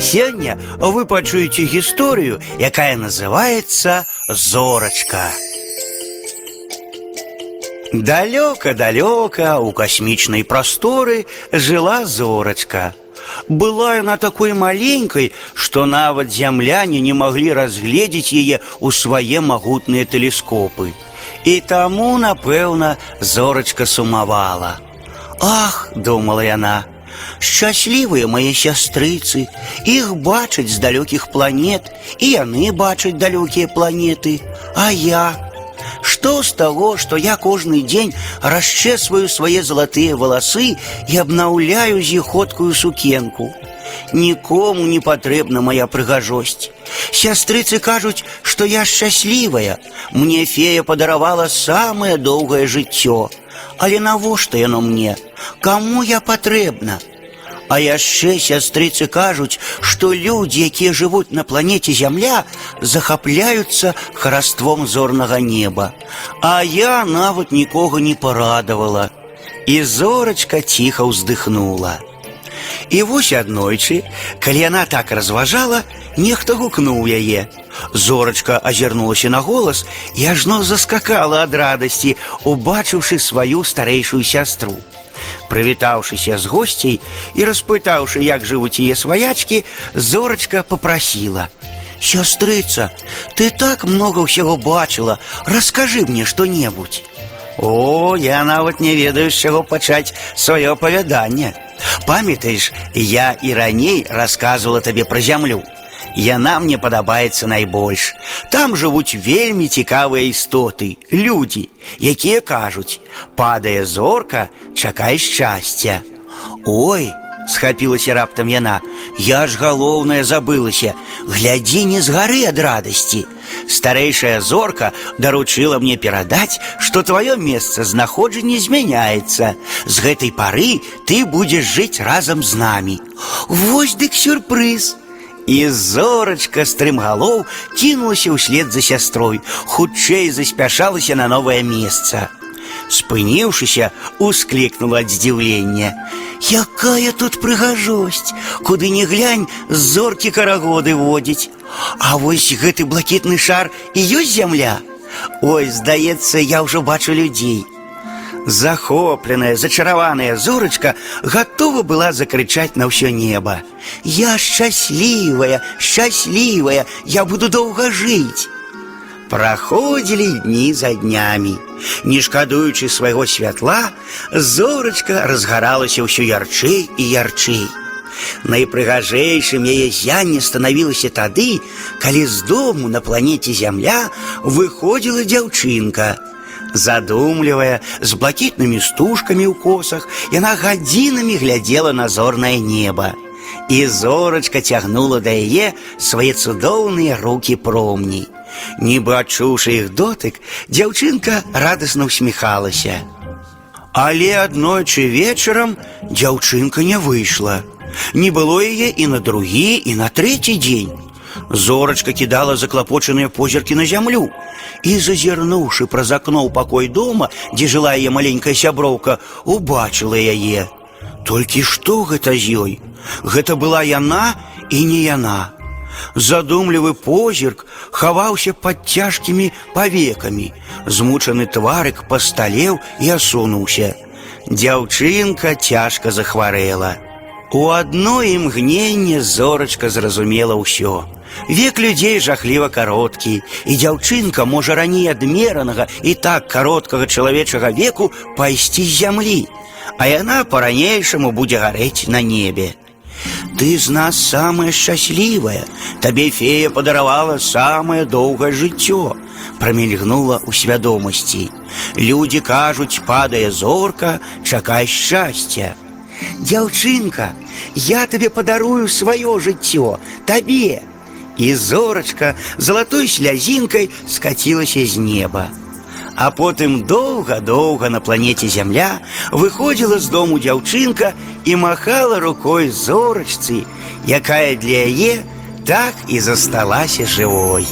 Сёння вы пачуеце гісторыю, якая называется зорачка. Далёка-далёка у касмічнай прасторы жыла зорачка. Была яна такой маленькой, што нават зямляне не маглі разгледзець яе ў свае магутныя тэлескопы. І таму, напэўна, зорачка сумавала. Ах, думала яна, Счастлівыя мае сястрыцы, іх бачаць з далёкіх планет, і яны бачаць далёкія планеты, а я. Што з таго, што я кожны дзень расчэсваю свае залатыя валасы і абнаўляю з іх ходкую сукенку. Нікому не патрэбна моя прыгажосць. Сястрыцы кажуць, што я шчаслівая. Мне фея падаравала самае доўгае жыццё. Але навошта яно мне? Каму я патрэбна? А яшчэ сястрыцы кажуць, што людзі, якія жывуць на планеце зямля, захапляюцца хараством зорнага неба. А я нават нікога не парадавала. І зорачка ціха ўздыхнула. І вось аднойчы, калі яна так разважала, нехта гукнуў яе. Зорачка азірнулася на голас і ажно заскакала ад радасці, убачыўшы сваю старэйшую сястру. Прывітаўшыся з госцей і распытаўшы, як жывуць яе сваячкі, зорачка попрасіла: « Сястрыца, ты так много ўсяго бачыла, раскажы мне што-небудзь. О, я нават не ведаю, з чаго пачаць сваё апавяданне. Памятаеш, я і раней расказвала табе пра зямлю. Яна мне падабаецца найбольш. Там жывуць вельмі цікавыя істоты, людзі, якія кажуць: падае зорка, чакай шчасця. Ой, схапілася раптам яна, я ж галоўнае забылася, глядзі не з гары ад радасці. Старэйшая зорка даручыла мне перадаць, што тваё месца знаходжання змяняецца. З гэтай пары ты будзеш жыць разам з намі. Вось дык сюрпрыз. І зорачка стрымгалоў кінулася ўслед за сястрой, хутчэй заспяшалася на новае месца. Спыніўшыся, усклікнула ад здзіўлення. Якая тут прыгажосць, куды не глянь, з зоркі карагоды водзіць. А вось гэты блакітны шар і ёсць зямля. Ой, здаецца, я ўжо бачу людзей. Захопленая, зачараваная зорачка готова была закричать на ўсё неба. Я счастливая, счастливая, я буду долго жить. Проходили дни за днями. Не шкадуючы свайго святла, зорачка разгаралася ўсё ярчэй і ярчэй. Найпрыгажэйшым яе зянне станавілася тады, калі з дому на планеце зямля выходзіла дзяўчынка – Задумлівая, з блакітнымі стужкамі ў косах, яна гадзінамі глядзела на зорнае неба. І зорачка цягнула да яе свае цудоўныя рукі промні. Нібы адчуўшы іх дотык, дзяўчынка радасна ўсміхалася. Але аднойчы вечарам дзяўчынка не выйшла. Не было яе і на другі, і на трэці дзень. Зорачка кидала заклапочаныя позіркі на зямлю і, зазірнуўшы праз акно ў пакой дома, дзе жыла яе маленькая сяброўка, убачыла яе. Толькі што гэта з ёй? Гэта была яна і не яна. Задумлівы позірк хаваўся пад цяжкімі павекамі. Змучаны тварык пасталеў і асунуўся. Дзяўчынка цяжка захварэла. У одно імгненне зорачка зразумела ўсё. Век людзей жахліва кароткі, і дзяўчынка можа раней адмеранага і так кароткага чалавечага веку пайсці з зямлі, а яна па-ранейшаму будзе гарэць на небе. Ты з нас самая шчаслівая, табе фея падаравала самае доўгае жыццё, прамільгнула ў свядомасці. Людзі кажуць, падае зорка, чакай шчасця. Дзяўчынка, я табе падарую сваё жыццё, табе. І зорачка залатой слязінкай скацілася з неба. А потым доўга-доўга на планеце зямля выходзіла з дому дзяўчынка і махала рукой зорачцы, якая для яе так і засталася жывой.